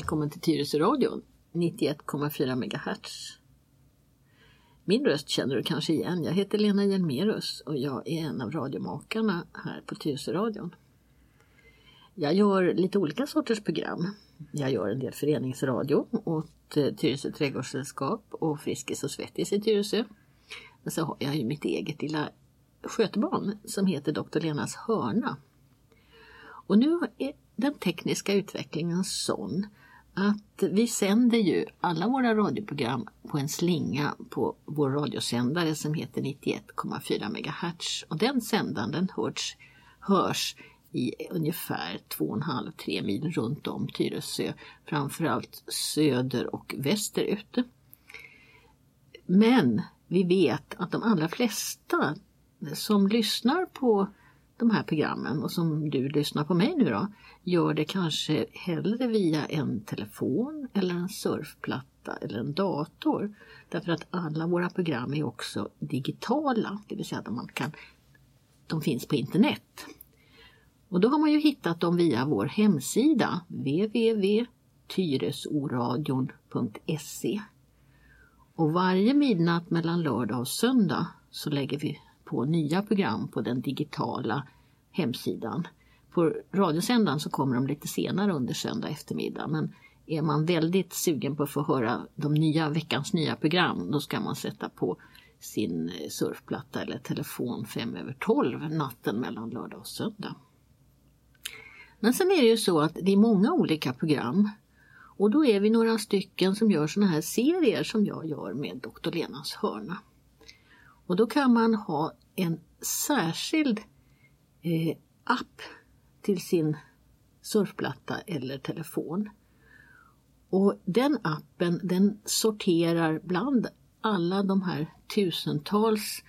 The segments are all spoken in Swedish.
Välkommen till Tyresöradion 91,4 MHz. Min röst känner du kanske igen. Jag heter Lena Hjelmerus och jag är en av radiomakarna här på Tyresöradion. Jag gör lite olika sorters program. Jag gör en del föreningsradio åt eh, Tyresö trädgårdssällskap och Friskis och Svettis i Tyresö. Men så har jag ju mitt eget lilla skötebarn som heter Dr. Lenas hörna. Och nu är den tekniska utvecklingen sån att vi sänder ju alla våra radioprogram på en slinga på vår radiosändare som heter 91,4 MHz. Och den sändaren den hörs, hörs i ungefär 2,5-3 mil runt om Tyresö, framförallt söder och västerut. Men vi vet att de allra flesta som lyssnar på de här programmen och som du lyssnar på mig nu då, gör det kanske hellre via en telefon eller en surfplatta eller en dator. Därför att alla våra program är också digitala, det vill säga att man kan, de finns på internet. Och då har man ju hittat dem via vår hemsida www.tyresoradion.se Och varje midnatt mellan lördag och söndag så lägger vi på nya program på den digitala hemsidan. På radiosändaren så kommer de lite senare under söndag eftermiddag men är man väldigt sugen på att få höra de nya veckans nya program då ska man sätta på sin eh, surfplatta eller telefon fem över tolv natten mellan lördag och söndag. Men sen är det ju så att det är många olika program och då är vi några stycken som gör såna här serier som jag gör med Dr. Lenas hörna. Och då kan man ha en särskild eh, app till sin surfplatta eller telefon. Och den appen den sorterar bland alla de här tusentals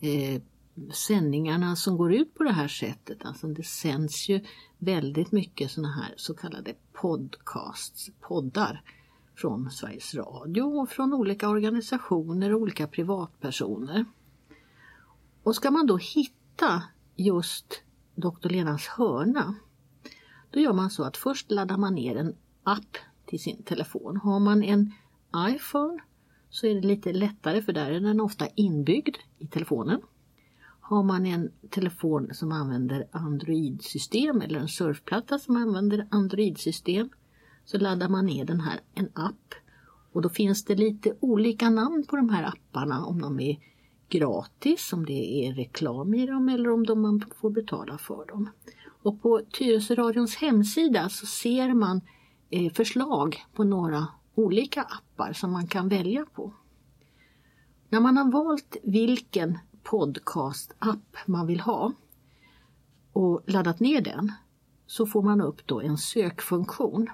eh, sändningarna som går ut på det här sättet. Alltså det sänds ju väldigt mycket såna här så kallade podcasts, poddar från Sveriges Radio och från olika organisationer och olika privatpersoner. Och ska man då hitta just Dr. Lenas hörna, då gör man så att först laddar man ner en app till sin telefon. Har man en iPhone så är det lite lättare för där är den ofta inbyggd i telefonen. Har man en telefon som använder Android-system eller en surfplatta som använder Android-system så laddar man ner den här, en app. Och då finns det lite olika namn på de här apparna om de är gratis, om det är reklam i dem eller om de man får betala för dem. Och på Tyresöradions hemsida så ser man eh, förslag på några olika appar som man kan välja på. När man har valt vilken podcast-app man vill ha och laddat ner den så får man upp då en sökfunktion.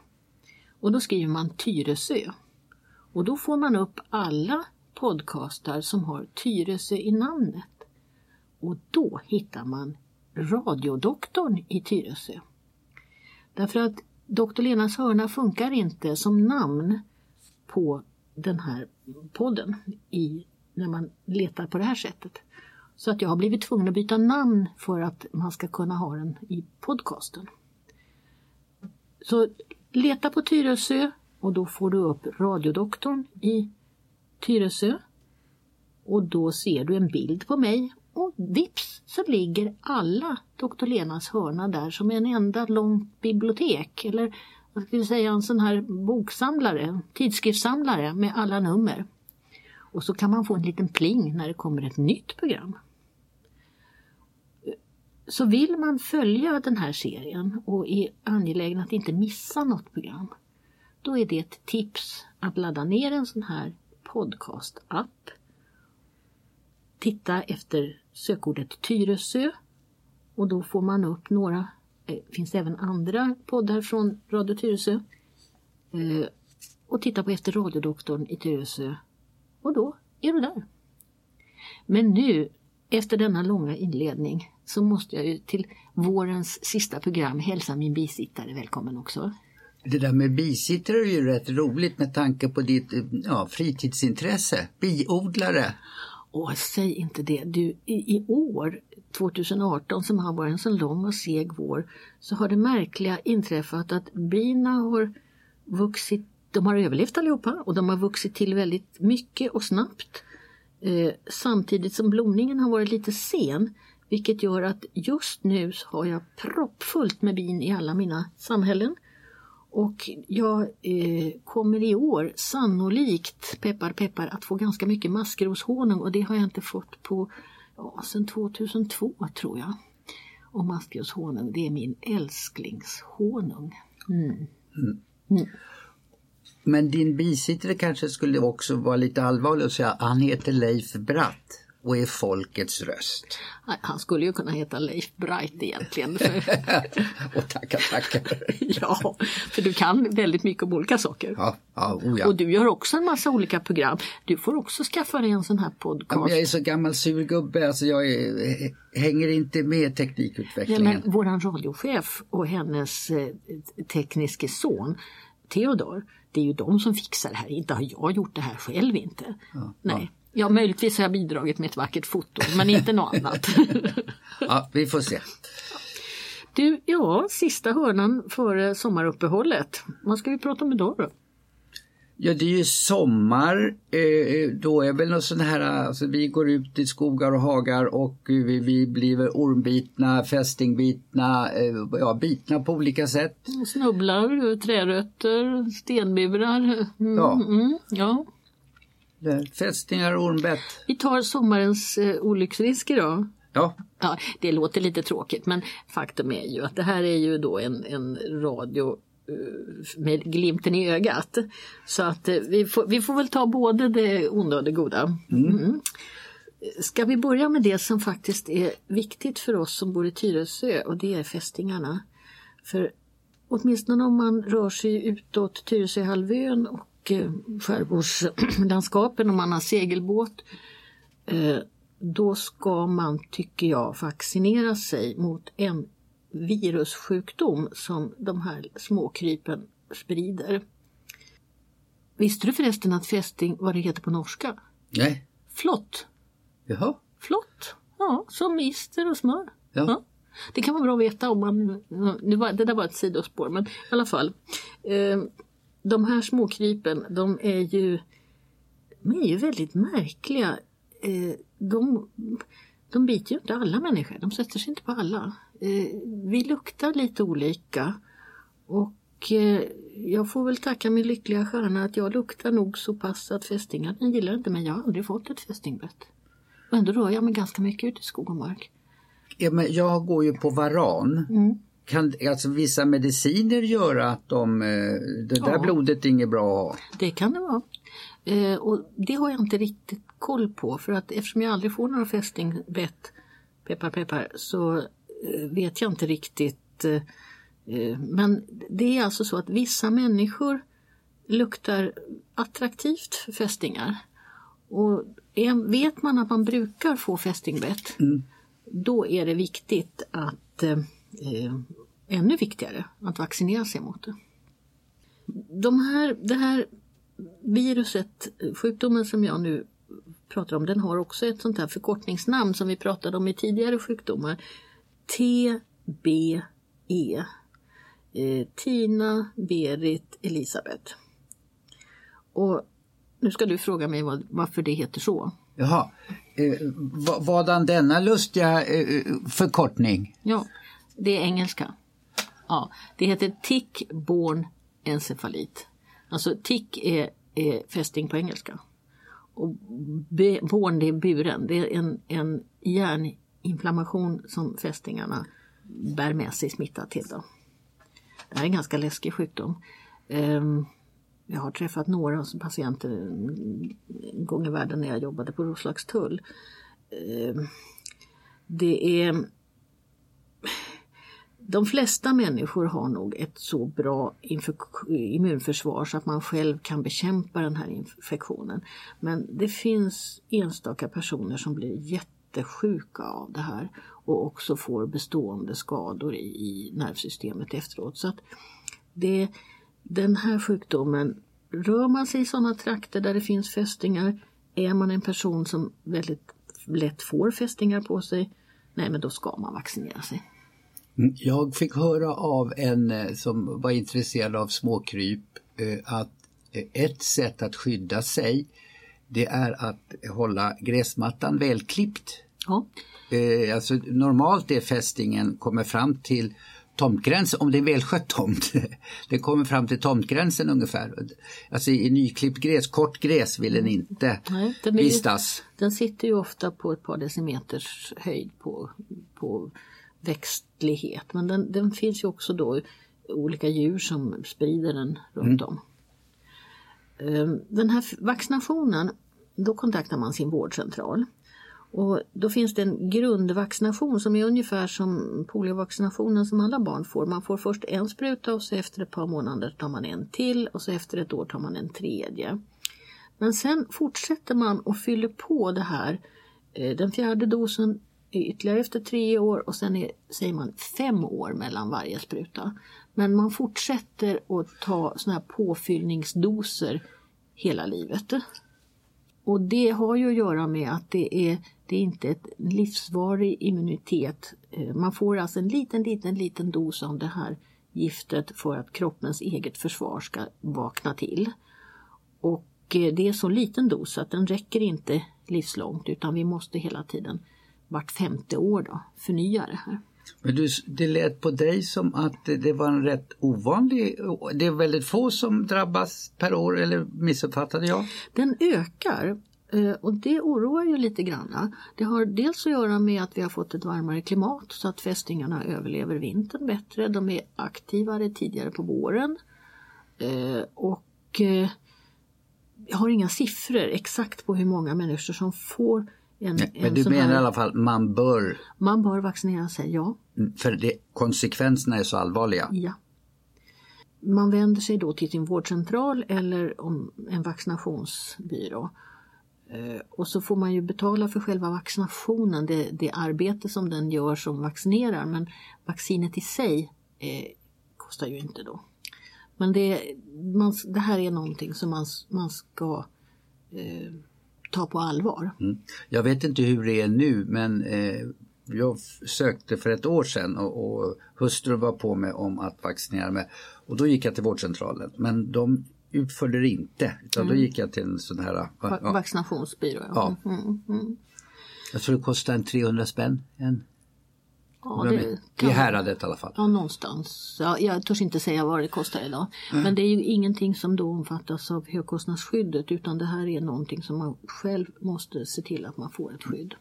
Och då skriver man Tyresö. Och då får man upp alla podcastar som har Tyresö i namnet. Och då hittar man Radiodoktorn i Tyresö. Därför att Doktor Lenas hörna funkar inte som namn på den här podden i, när man letar på det här sättet. Så att jag har blivit tvungen att byta namn för att man ska kunna ha den i podcasten. Så leta på Tyresö och då får du upp Radiodoktorn i Tyresö. Och då ser du en bild på mig och vips så ligger alla Doktor Lenas hörna där som en enda långt bibliotek eller vad ska vi säga en sån här boksamlare, tidskriftssamlare med alla nummer. Och så kan man få en liten pling när det kommer ett nytt program. Så vill man följa den här serien och är angelägen att inte missa något program, då är det ett tips att ladda ner en sån här podcastapp. Titta efter sökordet Tyresö och då får man upp några, eh, det finns även andra poddar från Radio Tyresö. Eh, och titta på efter radiodoktorn i Tyresö och då är du där. Men nu, efter denna långa inledning, så måste jag ju till vårens sista program hälsa min bisittare välkommen också. Det där med bisittare är ju rätt roligt med tanke på ditt eh, ja, fritidsintresse, biodlare. Åh, säg inte det. Du, i, i, år, 2018, som har varit en så lång och seg vår, så har det märkliga inträffat att bina har vuxit, de har överlevt allihopa och de har vuxit till väldigt mycket och snabbt. Eh, samtidigt som blomningen har varit lite sen. Vilket gör att just nu har jag proppfullt med bin i alla mina samhällen. Och jag eh, kommer i år sannolikt, peppar peppar, att få ganska mycket maskroshonung och det har jag inte fått på ja, sedan 2002 tror jag. Och maskroshonung, det är min älsklingshonung. Mm. Mm. Men din bisittare kanske skulle också vara lite allvarlig och säga han heter Leif Bratt och är folkets röst. Han skulle ju kunna heta Leif Bright egentligen. och tackar, tackar. ja, för du kan väldigt mycket om olika saker. Ja, ja, oh ja. Och du gör också en massa olika program. Du får också skaffa dig en sån här podcast. Ja, jag är så gammal surgubbe, alltså jag är, hänger inte med teknikutvecklingen. Ja, men våran radiochef och hennes eh, tekniske son Theodor, det är ju de som fixar det här, inte har jag gjort det här själv inte. Ja, Nej. Ja, möjligtvis har jag bidragit med ett vackert foto, men inte något annat. ja, vi får se. Du, ja, sista hörnan före sommaruppehållet. Vad ska vi prata om idag då? Ja, det är ju sommar. Eh, då är väl något sånt här, alltså vi går ut i skogar och hagar och vi, vi blir ormbitna, fästingbitna, eh, ja bitna på olika sätt. Snubblar, trärötter, stenmurar. Mm, Ja. Mm, ja. Fästingar och ormbett. Vi tar sommarens eh, olycksrisk idag. Ja, Ja, det låter lite tråkigt men faktum är ju att det här är ju då en, en radio eh, med glimten i ögat. Så att eh, vi får, vi får väl ta både det onda och det goda. Mm. Ska vi börja med det som faktiskt är viktigt för oss som bor i Tyresö och det är fästingarna. För åtminstone om man rör sig utåt Tyresöhalvön och eh, skärgårdslandskapen om man har segelbåt eh, då ska man, tycker jag, vaccinera sig mot en virussjukdom som de här småkrypen sprider. Visste du förresten att fästing, vad det heter på norska? nej, Flott. jaha, Flott. Ja, som ister och smör. ja. Det kan vara bra att veta om man... Nu var, det där var ett sidospår men i alla fall. Eh, de här småkrypen de är ju, de är ju väldigt märkliga. Eh, de, de biter ju inte alla människor, de sätter sig inte på alla. Eh, vi luktar lite olika och eh, jag får väl tacka min lyckliga stjärna att jag luktar nog så pass att fästingarna gillar inte men jag har aldrig fått ett fästingbett. Ändå rör jag mig ganska mycket ute i skog och mark. ja men jag går ju på varan. Mm. Kan alltså vissa mediciner göra att de, eh, det där Ja. blodet är inget bra att ha? Det kan det vara. Eh, och det har jag inte riktigt koll på för att eftersom jag aldrig får några fästingbett, peppar peppar, så eh, vet jag inte riktigt. Eh, eh, men det är alltså så att vissa människor luktar attraktivt för fästingar. Och är, vet man att man brukar få fästingbett, då är det viktigt att, eh, ännu viktigare, att vaccinera sig mot det. De här, det här viruset, sjukdomen som jag nu pratar om, den har också ett sånt här förkortningsnamn som vi pratade om i tidigare sjukdomar. TBE. Eh, Tina, Berit, Elisabeth. Och nu ska du fråga mig vad, varför det heter så. Jaha, eh, vad- vadan denna lustiga eh, förkortning? Ja, det är engelska. Ja, det heter tick, born encefalit. Alltså tick är, är fästing på engelska. Och be, born det är buren. Det är en, en hjärninflammation som fästingarna bär med sig smitta till. Då. Det här är en ganska läskig sjukdom. Ehm, jag har träffat några patienter en gång i världen när jag jobbade på Roslagstull. Ehm, det är de flesta människor har nog ett så bra immunförsvar så att man själv kan bekämpa den här infektionen. Men det finns enstaka personer som blir jättesjuka av det här och också får bestående skador i, i nervsystemet efteråt. Så att det, den här sjukdomen, rör man sig i sådana trakter där det finns fästingar, är man en person som väldigt lätt får fästingar på sig, nej men då ska man vaccinera sig. Mm, Jag fick höra av en eh, som var intresserad av småkryp eh, att eh, ett sätt att skydda sig det är att hålla gräsmattan välklippt. Ja. Alltså normalt är fästingen kommer fram till tomtgränsen, om det är välskött tomt. Det kommer fram till tomtgränsen ungefär. Alltså i nyklippt gräs, kort gräs vill den inte Nej, den, är ju, vistas. den sitter ju ofta på ett par decimeters höjd på, på växtlighet. Men den, den finns ju också då olika djur som sprider den runt om. Ehm, Den här vaccinationen, då kontaktar man sin vårdcentral. Och då finns det en grundvaccination som är ungefär som poliovaccinationen som alla barn får. Man får först en spruta och så efter ett par månader tar man en till och så efter ett år tar man en tredje. Men sen fortsätter man och fyller på det här. Eh, Den fjärde dosen ytterligare efter tre år och sen är, säger man fem år mellan varje spruta. Men man fortsätter att ta såna här påfyllningsdoser hela livet. Och det har ju att göra med att det är, det är inte ett livsvarig immunitet. Eh, man får alltså en liten, liten, liten dos av det här giftet för att kroppens eget försvar ska vakna till. Och eh, det är så liten dos att den räcker inte livslångt utan vi måste hela tiden vart femte år då förnya det här. Men du, det lät på dig som att det- var en rätt ovanlig, det är väldigt få som drabbas per år eller missuppfattade jag? Den ökar eh, och det oroar ju lite grann. Det har dels att göra med att vi har fått ett varmare klimat så att fästingarna överlever vintern bättre. De är aktivare tidigare på våren. Eh, Och eh, jag har inga siffror exakt på hur många människor som får en, Nej, en Men du menar i här... alla fall man bör, Man bör vaccinera sig, ja. för det, konsekvenserna är så allvarliga. Ja. Man vänder sig då till sin vårdcentral eller om en vaccinationsbyrå. Eh, Och så får man ju betala för själva vaccinationen, det, det arbete som den gör som vaccinerar. Men vaccinet i sig eh, kostar ju inte då. Men det, man, det här är någonting som man, man ska eh, ta på allvar. Mm. Jag vet inte hur det är nu men eh, jag sökte för ett år sedan och, och hustrun var på mig om att vaccinera mig. Och då gick jag till vårdcentralen men de utförde det inte. Utan då gick jag till en sån här, ja, Vaccinationsbyrå. Ja. Mm, mm. jag tror det kostar en 300 spänn. En, ja I det kan häradet i alla fall. Ja, någonstans. Ja, jag törs inte säga vad det kostar idag. Men det är ju ingenting som då omfattas av högkostnadsskyddet utan det här är någonting som man själv måste se till att man får ett skydd.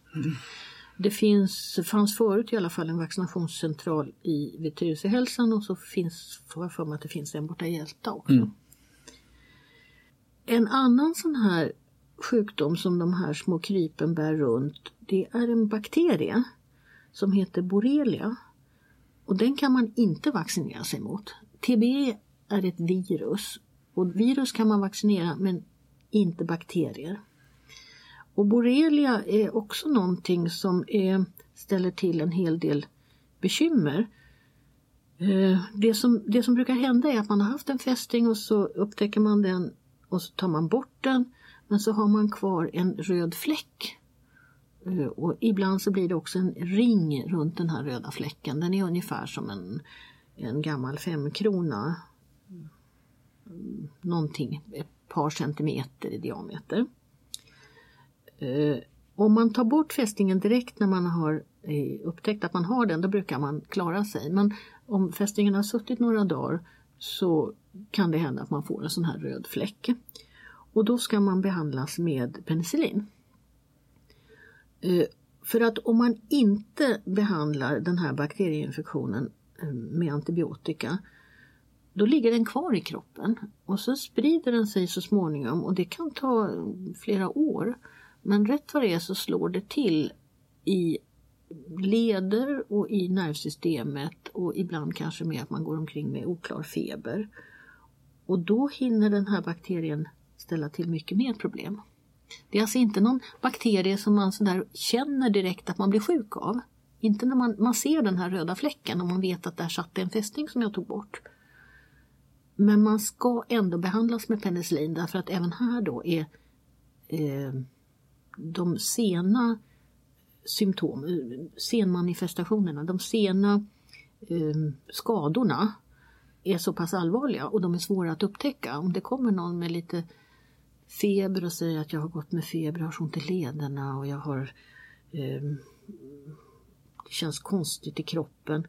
Det finns, fanns förut i alla fall en vaccinationscentral i, vid Tyresöhälsan och så finns, får jag för mig att det finns en borta i Älta också. En annan sån här sjukdom som de här små krypen bär runt det är en bakterie som heter borrelia. Och den kan man inte vaccinera sig mot. TBE är ett virus och virus kan man vaccinera men inte bakterier. Och borrelia är också någonting som är, ställer till en hel del bekymmer. Eh, det som, det som brukar hända är att man har haft en fästing och så upptäcker man den och så tar man bort den men så har man kvar en röd fläck Eh, och ibland så blir det också en ring runt den här röda fläcken. Den är ungefär som en, en gammal femkrona. Mm. Någonting, ett par centimeter i diameter. Eh, om man tar bort fästingen direkt när man har eh, upptäckt att man har den, då brukar man klara sig. Men om fästingen har suttit några dagar så kan det hända att man får en sån här röd fläck. Och då ska man behandlas med penicillin. Eh, för att om man inte behandlar den här bakterieinfektionen eh, med antibiotika då ligger den kvar i kroppen och så sprider den sig så småningom och det kan ta flera år. Men rätt vad det är så slår det till i leder och i nervsystemet och ibland kanske med att man går omkring med oklar feber. Och då hinner den här bakterien ställa till mycket mer problem. Det är alltså inte någon bakterie som man sådär känner direkt att man blir sjuk av. Inte när man, man ser den här röda fläcken och man vet att där satt en fästing som jag tog bort. Men man ska ändå behandlas med penicillin därför att även här då är eh, de sena symptom, eh, senmanifestationerna, de sena eh, skadorna är så pass allvarliga och de är svåra att upptäcka. Om det kommer någon med lite feber och säger att jag har gått med feber, jag har så ont i lederna och jag har eh, det känns konstigt i kroppen.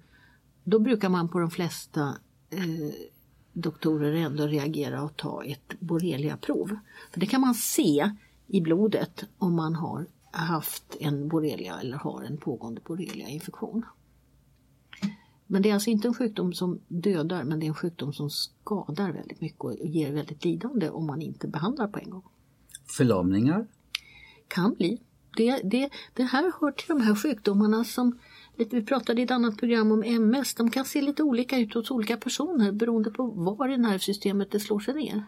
Då brukar man på de flesta eh, doktorer ändå reagera och ta ett borreliaprov. För det kan man se i blodet om man har haft en borrelia eller har en pågående borreliainfektion. Men det är alltså inte en sjukdom som dödar men det är en sjukdom som skadar väldigt mycket och ger väldigt lidande om man inte behandlar på en gång. Förlamningar? Kan bli. Det, det, det här hör till de här sjukdomarna som vi pratade i ett annat program om MS. De kan se lite olika ut hos olika personer beroende på var i nervsystemet det slår sig ner.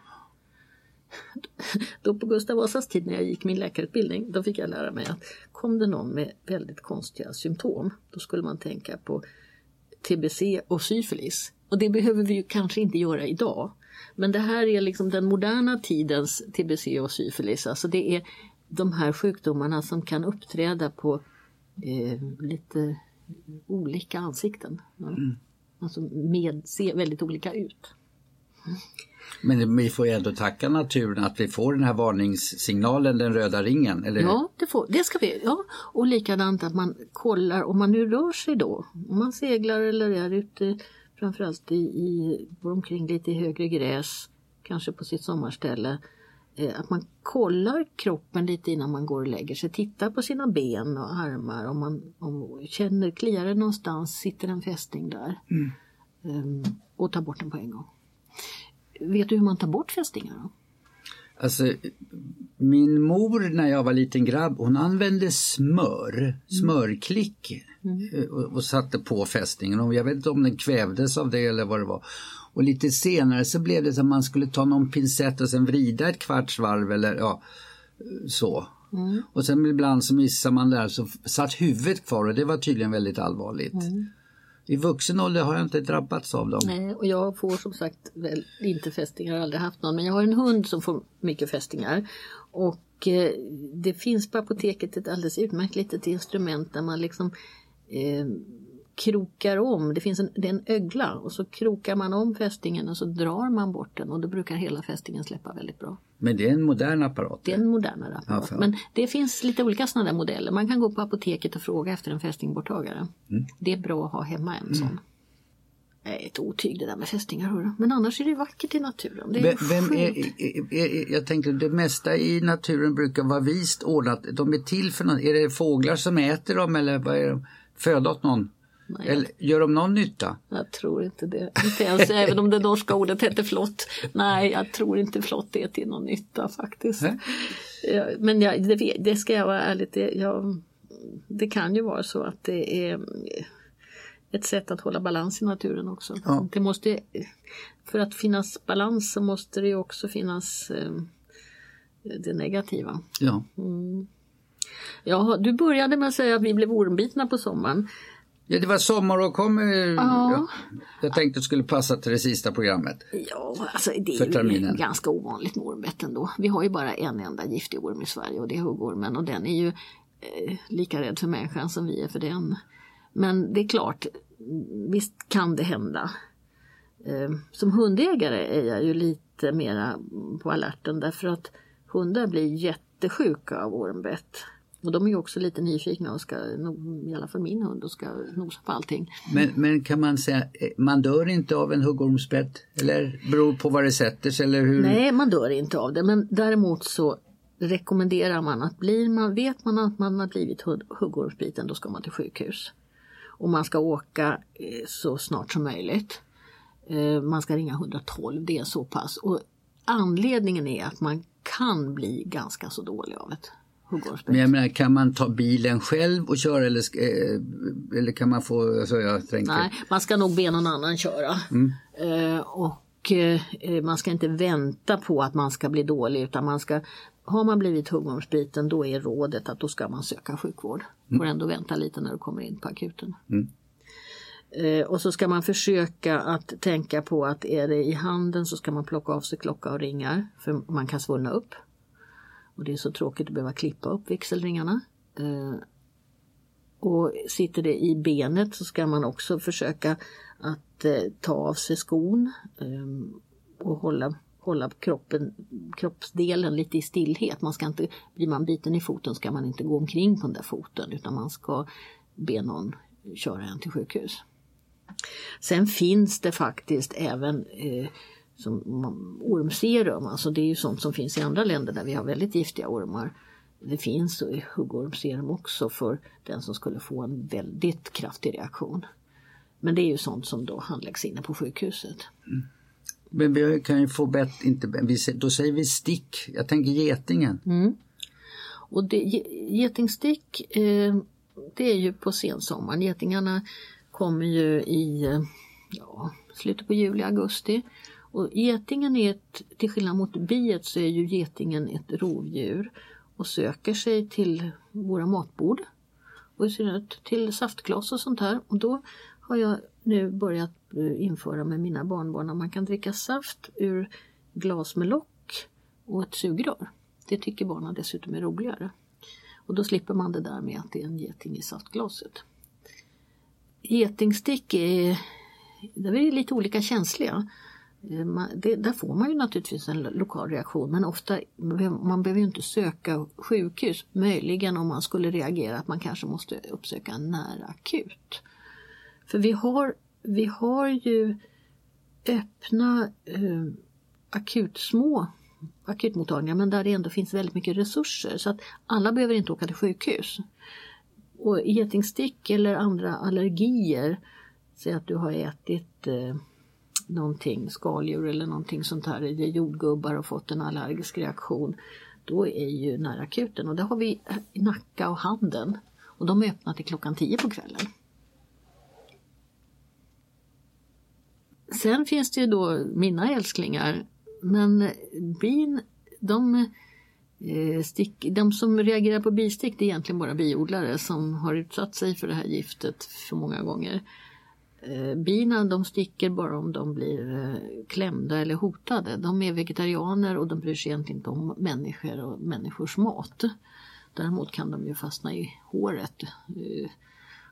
Då på Gustav Vasas tid när jag gick min läkarutbildning, då fick jag lära mig att kom det någon med väldigt konstiga symptom, då skulle man tänka på TBC och syfilis. Och det behöver vi ju kanske inte göra idag. Men det här är liksom den moderna tidens TBC och syfilis. Alltså det är de här sjukdomarna som kan uppträda på eh, lite olika ansikten. Mm. Alltså med, ser väldigt olika ut. Men vi får ju ändå tacka naturen att vi får den här varningssignalen, den röda ringen. Eller? Ja, det, får, det ska vi. Ja. Och likadant att man kollar om man nu rör sig då. Om man seglar eller är ute framförallt i, i, omkring lite i högre gräs, kanske på sitt sommarställe. Eh, att man kollar kroppen lite innan man går och lägger sig. Tittar på sina ben och armar. Om man om, känner, kliar det någonstans, sitter en fästing där. Mm. Um, och tar bort den på en gång. Vet du hur man tar bort fästingar? Då? Alltså, min mor när jag var liten grabb, hon använde smör, smörklick mm. Eh, och, och, satte på fästingen. Och jag vet inte om den kvävdes av det eller vad det var. Och lite senare så blev det som att man skulle ta någon pincett och sen vrida ett kvarts varv eller ja, så. Mm. Och sen ibland så missar man där så satt huvudet kvar och det var tydligen väldigt allvarligt. Mm. I vuxen ålder har jag inte drabbats av dem. Nej, och jag får som sagt väl inte fästingar, aldrig haft någon. Men jag har en hund som får mycket fästingar. Och eh, det finns på apoteket ett alldeles utmärkt litet instrument där man liksom eh, krokar om, det finns en, det är en ögla och så krokar man om fästingen och så drar man bort den och då brukar hela fästingen släppa väldigt bra. Men det är en modern apparat? Det är en modernare apparat. Ja, Men det finns lite olika sådana där modeller. Man kan gå på apoteket och fråga efter en fästingborttagare. Mm. Det är bra att ha hemma en sån. Mm. Ett otyg det där med fästingar. Hörru. Men annars är det vackert i naturen. Det är Vem är, är, är, jag tänkte det mesta i naturen brukar vara vist ordnat. De är till för något. Är det fåglar som äter dem eller vad är de? Föda åt någon? Nej, Eller gör de någon nytta? Jag tror inte det. Inte ens även om det norska ordet heter flott. Nej, jag tror inte flott är till någon nytta faktiskt. Men jag, det, det, ska jag vara ärlig det, jag, det kan ju vara så att det är ett sätt att hålla balans i naturen också. Ja. Det måste, för att finnas balans så måste det också finnas eh, det negativa. Ja. Mm. Ja, du började med att säga att vi blev ormbitna på sommaren. Ja, det var sommar och kom. Ja. Ja, jag tänkte att det skulle passa till det sista programmet. Ja, alltså det är ju ganska ovanligt med ormbett ändå. Vi har ju bara en enda giftig orm i Sverige och det är huggormen och den är ju eh, lika rädd för människan som vi är för den. Men det är klart, visst kan det hända. Eh, som hundägare är jag ju lite mera på alerten därför att hundar blir jättesjuka av ormbett. Och de är ju också lite nyfikna och ska, i alla fall min hund, och ska nosa på allting. Men, men kan man säga, man dör inte av en huggormsbett? Eller beror på var det sätter sig eller hur? Nej, man dör inte av det. Men däremot så rekommenderar man att blir man, vet man att man har blivit huggormsbiten då ska man till sjukhus. Och man ska åka eh, så snart som möjligt. Eh, man ska ringa 112, det är så pass. Och anledningen är att man kan bli ganska så dålig av det. Men jag menar, kan man ta bilen själv och köra eller, eh, eller kan man få, alltså jag tänker... Nej, man ska nog be någon annan köra. Mm. Eh, och eh, man ska inte vänta på att man ska bli dålig utan man ska, har man blivit huggormsbiten då är rådet att då ska man söka sjukvård. Mm. Får ändå vänta lite när du kommer in på akuten. Mm. Eh, och så ska man försöka att tänka på att är det i handen så ska man plocka av sig klocka och ringar för man kan svullna upp. Och det är så tråkigt att behöva klippa upp vigselringarna. Eh, och sitter det i benet så ska man också försöka att eh, ta av sig skon eh, och hålla, hålla kroppen, kroppsdelen lite i stillhet. Man ska inte, blir man biten i foten ska man inte gå omkring på den där foten utan man ska be någon köra en till sjukhus. Sen finns det faktiskt även eh, som ormserum, alltså det är ju sånt som finns i andra länder där vi har väldigt giftiga ormar. Det finns huggormserum också för den som skulle få en väldigt kraftig reaktion. Men det är ju sånt som då handläggs inne på sjukhuset. Mm. Men vi kan ju få bättre, inte, då säger vi stick. Jag tänker getingen. Mm. Och det, getingstick, eh, det är ju på sensommaren. Getingarna kommer ju i ja, slutet på juli, augusti. Och getingen är ett, till skillnad mot biet så är ju getingen ett rovdjur och söker sig till våra matbord och i synnerhet till saftglas och sånt här. Och då har jag nu börjat eh, införa med mina barnbarn att man kan dricka saft ur glas med lock och ett sugrör. Det tycker barnen dessutom är roligare. Och då slipper man det där med att det är en geting i saftglaset. Getingstick är, där är lite olika känsliga. Eh, det, där får man ju naturligtvis en lokal reaktion men ofta man behöver ju inte söka sjukhus. Möjligen om man skulle reagera att man kanske måste uppsöka en nära akut. För vi har, vi har ju öppna eh, akut små akutmottagningar men där det ändå finns väldigt mycket resurser så att alla behöver inte åka till sjukhus. Och getingstick eller andra allergier, säg att du har ätit eh, någonting, skaldjur eller någonting sånt här, eller jordgubbar och fått en allergisk reaktion, då är ju närakuten och det har vi i Nacka och Handen och de är öppna till klockan 10 på kvällen. Sen finns det ju då mina älsklingar, men bin, de, eh, stick, de som reagerar på bistick det är egentligen bara biodlare som har utsatt sig för det här giftet för många gånger. Eh, bina de sticker bara om de blir eh, klämda eller hotade. De är vegetarianer och de bryr sig egentligen inte om människor och människors mat. Däremot kan de ju fastna i håret eh,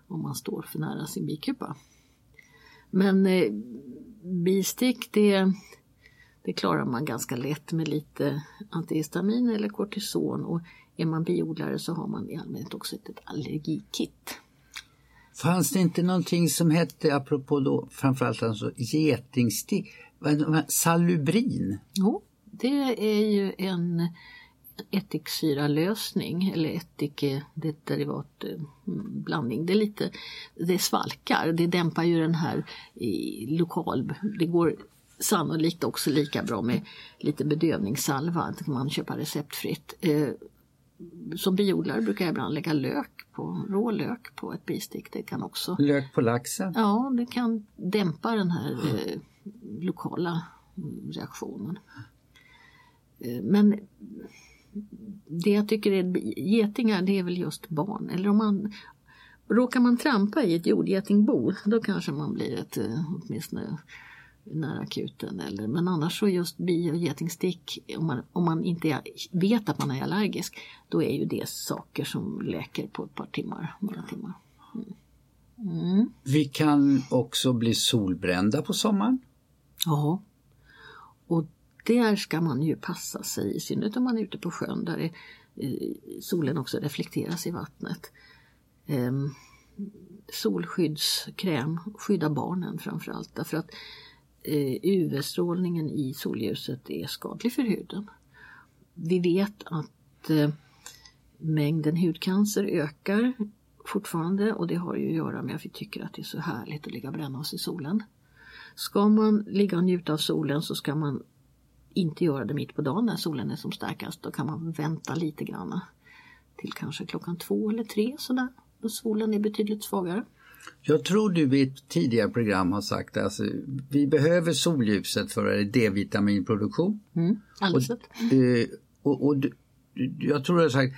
om man står för nära sin bikupa. Men bistick det, det klarar man ganska lätt med lite antihistamin eller kortison och är man biodlare så har man i allmänhet också ett allergikit. Fanns det inte någonting som hette, apropå då framförallt alltså getingstick, salubrin? Jo, det är ju en ättiksyralösning eller ättike, det derivat eh, blandning. det är lite, det svalkar, det dämpar ju den här i lokal, det går sannolikt också lika bra med lite bedövningssalva, det kan man köpa receptfritt. Eh, som biodlare brukar jag ibland lägga lök på, rå lök på ett bistick. Det kan också... Lök på laxen? Ja, det kan dämpa den här eh, lokala reaktionen. Eh, men det jag tycker är getingar det är väl just barn. Eller om man råkar man trampa i ett jordgetingbo då kanske man blir ett eh, åtminstone nära akuten. Eller, men annars så just bi och getingstick, om man, om man inte vet att man är allergisk, då är ju det saker som läker på ett par timmar, några timmar. Mm. Mm. Vi kan också bli solbrända på sommaren. Ja. Och där ska man ju passa sig, i synnerhet om man är ute på sjön där det, eh, solen också reflekteras i vattnet. Um, solskyddskräm, skydda barnen framförallt därför att Eh, UV-strålningen i solljuset är skadlig för huden. Vi vet att eh, mängden hudcancer ökar fortfarande och det har ju att göra med att vi tycker att det är så härligt att ligga och bränna oss i solen. Ska man ligga och njuta av solen så ska man inte göra det mitt på dagen när solen är som starkast. Då kan man vänta lite grann till kanske klockan två eller tre sådär då solen är betydligt svagare. Jag tror du i ett tidigare program har sagt att alltså, vi behöver solljuset för D-vitaminproduktion. Mm, och, eh, och, och, jag tror du har sagt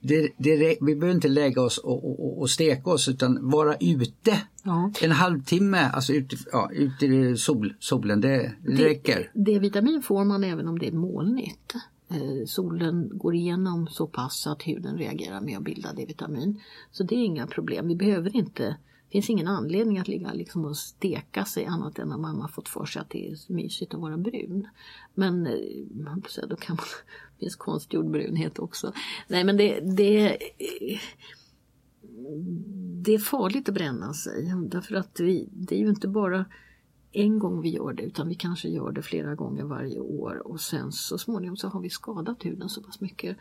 det, det, vi behöver inte lägga oss och, och, och, steka oss utan vara ute ja. en halvtimme, alltså ute, ja, ute i sol, solen, det, det räcker. D-vitamin får man även om det är molnigt. Eh, solen går igenom så pass att huden reagerar med att bilda D-vitamin. Så det är inga problem. Vi behöver inte, finns ingen anledning att ligga liksom och steka sig annat än att man har fått för sig att det är mysigt att vara brun. Men eh, då kan man, det finns konstgjord brunhet också. Nej men det, det, det är farligt att bränna sig därför att vi, det är ju inte bara en gång vi gör det utan vi kanske gör det flera gånger varje år och sen så småningom så har vi skadat huden så pass mycket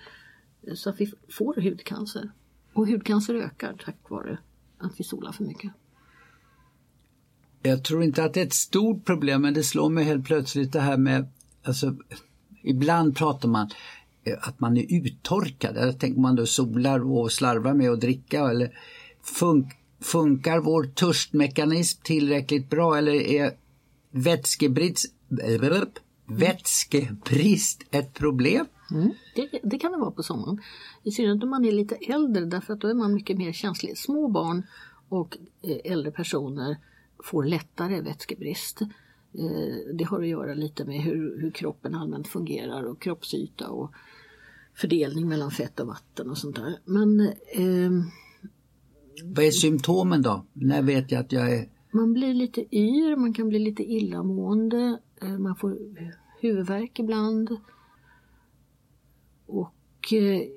så att vi får hudcancer. Och hudcancer ökar tack vare att vi solar för mycket. Jag tror inte att det är ett stort problem men det slår mig helt plötsligt det här med, alltså ibland pratar man eh, att man är uttorkad. Jag tänker man då solar och slarvar med att dricka eller fun funkar vår törstmekanism tillräckligt bra eller är vätskebrist, eh, vätskebrist ett problem? Mm, det, det, kan det vara på sommaren. I synnerhet om man är lite äldre därför att då är man mycket mer känslig. Små barn och eh, äldre personer får lättare vätskebrist. Eh, det har att göra lite med hur, hur kroppen allmänt fungerar och kroppsyta och fördelning mellan fett och vatten och sånt där. Men eh, Vad är symptomen då? När vet jag att jag är man blir lite yr, man kan bli lite illamående, eh, man får huvudvärk ibland. Och eh,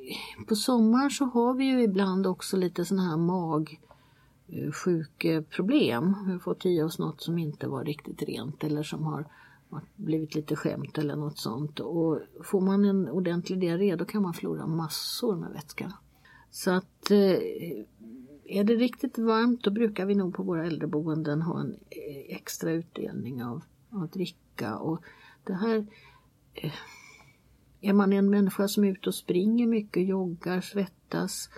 på sommaren så har vi ju ibland också lite sådana här magsjukeproblem. Vi har fått i oss något som inte var riktigt rent eller som har blivit lite skämt eller något sånt. Och får man en ordentlig diarré då kan man förlora massor med vätska. Så att eh, är det riktigt varmt då brukar vi nog på våra äldreboenden ha en eh, extra utdelning av, av dricka. Och det här, är man en människa som är ute och springer mycket, joggar, svettas,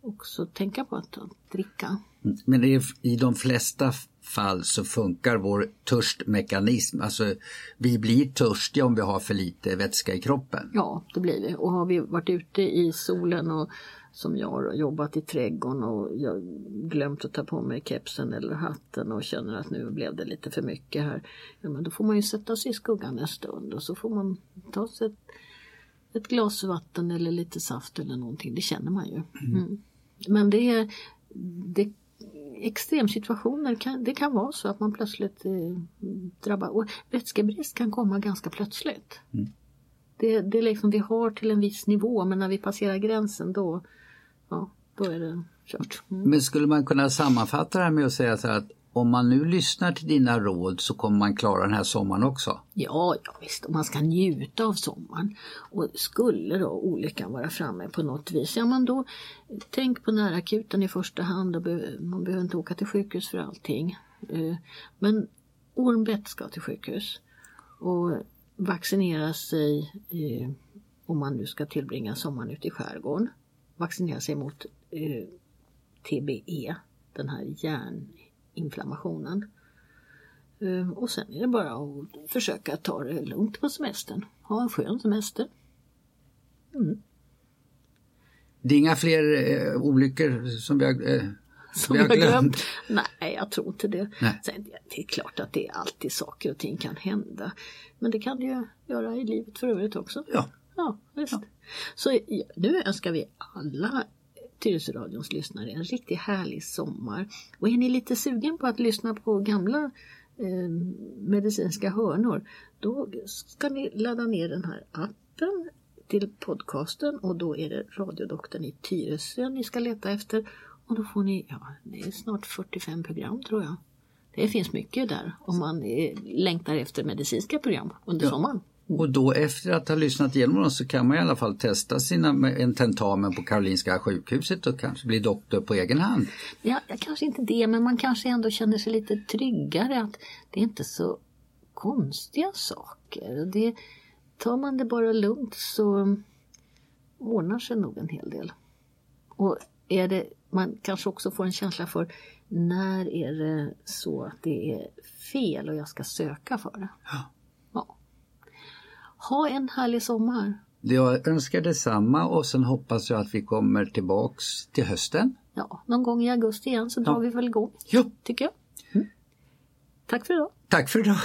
också tänka på att dricka. Men är, i de flesta fall så funkar vår törstmekanism. Alltså vi blir törstiga om vi har för lite vätska i kroppen. Ja, det blir vi. Och har vi varit ute i solen och som jag har jobbat i trädgården och jag glömt att ta på mig kepsen eller hatten och känner att nu blev det lite för mycket här. Ja, men då får man ju sätta sig i skuggan en stund och så får man ta sig ett, ett glas vatten eller lite saft eller någonting. Det känner man ju. Mm. mm. Men det är det, extremsituationer, kan, det kan vara så att man plötsligt eh, drabbar och vätskebrist kan komma ganska plötsligt. Mm. Det, det liksom vi har till en viss nivå men när vi passerar gränsen då, ja, då är det kört. Mm. Men skulle man kunna sammanfatta det här med att säga så att om man nu lyssnar till dina råd så kommer man klara den här sommaren också? Ja, ja visst, och man ska njuta av sommaren. Och skulle då olyckan vara framme på något vis, ja men då tänk på närakuten i första hand. Och man behöver inte åka till sjukhus för allting. Eh, men ormbett ska till sjukhus. Och vaccinera sig eh, om man nu ska tillbringa sommaren ute i skärgården. Vaccinera sig mot eh, TBE, den här järn Eh, och sen är det bara att försöka ta det lugnt på semestern. Ha en skön semester. Mm. Det är inga fler eh, olyckor som vi har eh, som vi har glömt. glömt. Nej, jag tror inte det. Sen, det är klart att det är alltid saker och ting kan hända. Men det kan det ju göra i livet för övrigt också. Ja. Ja, visst. Ja. Så nu önskar vi alla Tyresöradions lyssnare en riktigt härlig sommar. Och är ni lite sugen på att lyssna på gamla eh, medicinska hörnor då ska ni ladda ner den här appen till podcasten och då är det radiodoktorn i Tyresö ni ska leta efter och då får ni, ja, det är snart 45 program tror jag. Det finns mycket där om man längtar efter medicinska program under ja. sommaren. Och då efter att ha lyssnat igenom dem så kan man i alla fall testa sina, en tentamen på Karolinska sjukhuset och kanske bli doktor på egen hand. Ja, kanske inte det men man kanske ändå känner sig lite tryggare att det är inte så konstiga saker. Det, tar man det bara lugnt så ordnar sig nog en hel del. Och är det, man kanske också får en känsla för när är det så att det är fel och jag ska söka för det. Ja. Ha en härlig sommar. Jag önskar detsamma och sen hoppas jag att vi kommer tillbaks till hösten. Ja, någon gång i augusti igen så drar ja. vi väl igång. Ja. Tycker jag. Mm. Tack för idag. Tack för idag.